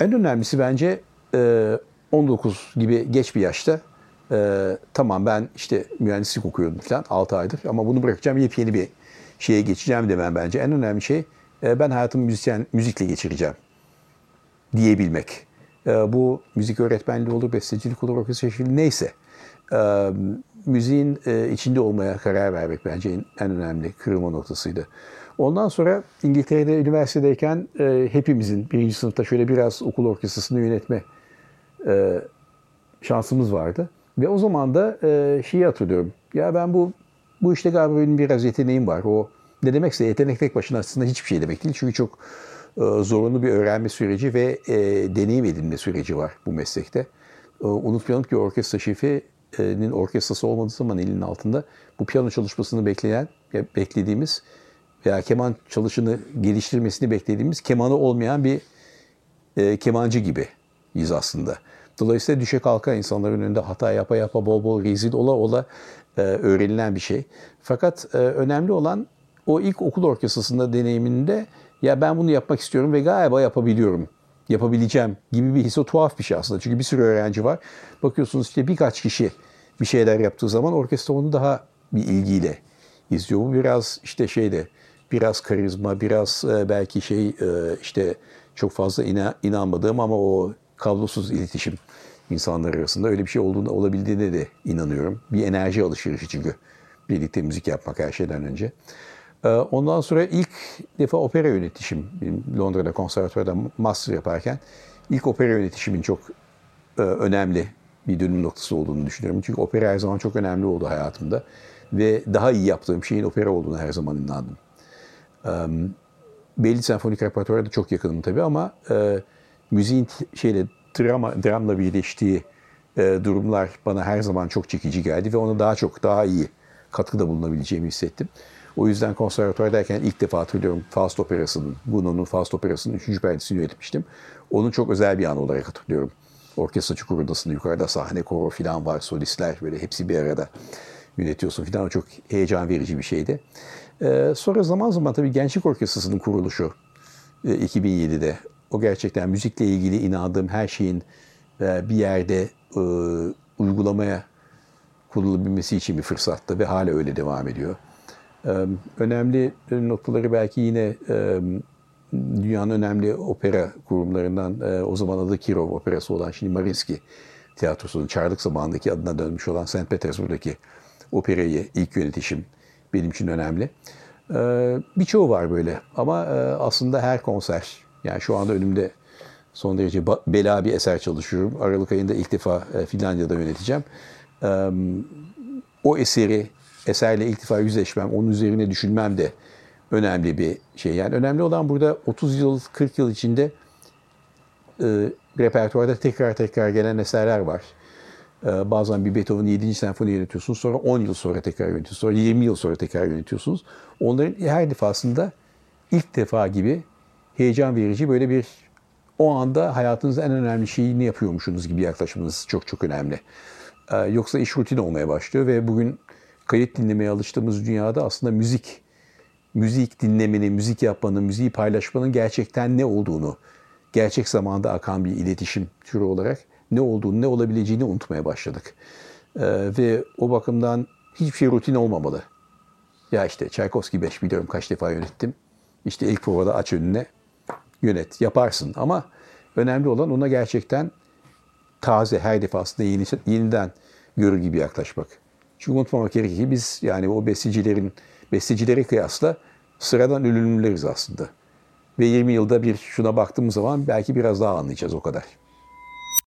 En önemlisi bence e, 19 gibi geç bir yaşta e, tamam ben işte mühendislik okuyordum falan 6 aydır ama bunu bırakacağım yepyeni bir şeye geçeceğim demem bence. En önemli şey e, ben hayatımı müzisyen, müzikle geçireceğim diyebilmek. E, bu müzik öğretmenliği olur, bestecilik olur, orkestra neyse. Müziğin içinde olmaya karar vermek bence en, önemli kırılma noktasıydı. Ondan sonra İngiltere'de üniversitedeyken hepimizin birinci sınıfta şöyle biraz okul orkestrasını yönetme şansımız vardı. Ve o zaman da e, şeyi hatırlıyorum. Ya ben bu bu işte galiba benim biraz yeteneğim var. O ne demekse yetenek tek başına aslında hiçbir şey demek değil. Çünkü çok e, zorunlu bir öğrenme süreci ve e, deneyim edinme süreci var bu meslekte. Unutmayalım ki orkestra şefinin orkestrası olmadığı zaman elinin altında bu piyano çalışmasını bekleyen, beklediğimiz veya keman çalışını geliştirmesini beklediğimiz kemanı olmayan bir e, kemancı gibiyiz aslında. Dolayısıyla düşe kalka insanların önünde hata yapa yapa bol bol rezil ola ola e, öğrenilen bir şey. Fakat e, önemli olan o ilk okul orkestrasında deneyiminde ya ben bunu yapmak istiyorum ve galiba yapabiliyorum, yapabileceğim gibi bir his o tuhaf bir şey aslında. Çünkü bir sürü öğrenci var. Bakıyorsunuz işte birkaç kişi bir şeyler yaptığı zaman orkestra onu daha bir ilgiyle izliyor. Bu biraz işte şeyde biraz karizma, biraz e, belki şey e, işte çok fazla ina, inanmadığım ama o kablosuz iletişim insanlar arasında öyle bir şey olduğunda olabildiğine de inanıyorum. Bir enerji alışverişi çünkü birlikte müzik yapmak her şeyden önce. E, ondan sonra ilk defa opera yönetişim, Londra'da konservatuvarda master yaparken ilk opera yönetişimin çok önemli bir dönüm noktası olduğunu düşünüyorum. Çünkü opera her zaman çok önemli oldu hayatımda. Ve daha iyi yaptığım şeyin opera olduğunu her zaman inandım. Belli senfonik repertuara da çok yakınım tabii ama e, müziğin şeyle drama, dramla birleştiği e, durumlar bana her zaman çok çekici geldi ve ona daha çok daha iyi katkıda bulunabileceğimi hissettim. O yüzden konservatuvardayken ilk defa hatırlıyorum Faust Operası'nın, Gounod'un Faust Operası'nın üçüncü perdesini yönetmiştim. Onun çok özel bir an olarak hatırlıyorum. Orkestra çukurdasında yukarıda sahne, koro falan var, solistler böyle hepsi bir arada yönetiyorsun falan. Çok heyecan verici bir şeydi. Ee, sonra zaman zaman tabii Gençlik Orkestrası'nın kuruluşu e, 2007'de. O gerçekten müzikle ilgili inandığım her şeyin e, bir yerde e, uygulamaya kurulabilmesi için bir fırsattı ve hala öyle devam ediyor. E, önemli noktaları belki yine e, dünyanın önemli opera kurumlarından e, o zaman adı Kirov Operası olan şimdi Marinsky Tiyatrosu'nun Çarlık zamanındaki adına dönmüş olan St. Petersburg'daki operayı ilk yönetişim benim için önemli. Ee, birçoğu var böyle ama e, aslında her konser, yani şu anda önümde son derece bela bir eser çalışıyorum. Aralık ayında ilk defa e, Finlandiya'da yöneteceğim. O eseri, eserle ilk defa yüzleşmem, onun üzerine düşünmem de önemli bir şey. Yani önemli olan burada 30 yıl, 40 yıl içinde e, repertuarda tekrar tekrar gelen eserler var. Ee, bazen bir Beethoven 7. senfoni yönetiyorsunuz. Sonra 10 yıl sonra tekrar yönetiyorsunuz. Sonra 20 yıl sonra tekrar yönetiyorsunuz. Onların her defasında ilk defa gibi heyecan verici böyle bir o anda hayatınızda en önemli şeyi ne yapıyormuşsunuz gibi yaklaşmanız çok çok önemli. Ee, yoksa iş rutin olmaya başlıyor ve bugün kayıt dinlemeye alıştığımız dünyada aslında müzik, müzik dinlemenin, müzik yapmanın, müziği paylaşmanın gerçekten ne olduğunu, gerçek zamanda akan bir iletişim türü olarak ne olduğunu, ne olabileceğini unutmaya başladık. Ee, ve o bakımdan hiçbir şey rutin olmamalı. Ya işte Tchaikovsky 5 biliyorum kaç defa yönettim. İşte ilk provada aç önüne yönet, yaparsın. Ama önemli olan ona gerçekten taze her defasında yeni, yeniden görür gibi yaklaşmak. Çünkü unutmamak gerekir ki biz yani o bestecilerin bestecilere kıyasla sıradan ünlüleriz aslında. Ve 20 yılda bir şuna baktığımız zaman belki biraz daha anlayacağız o kadar.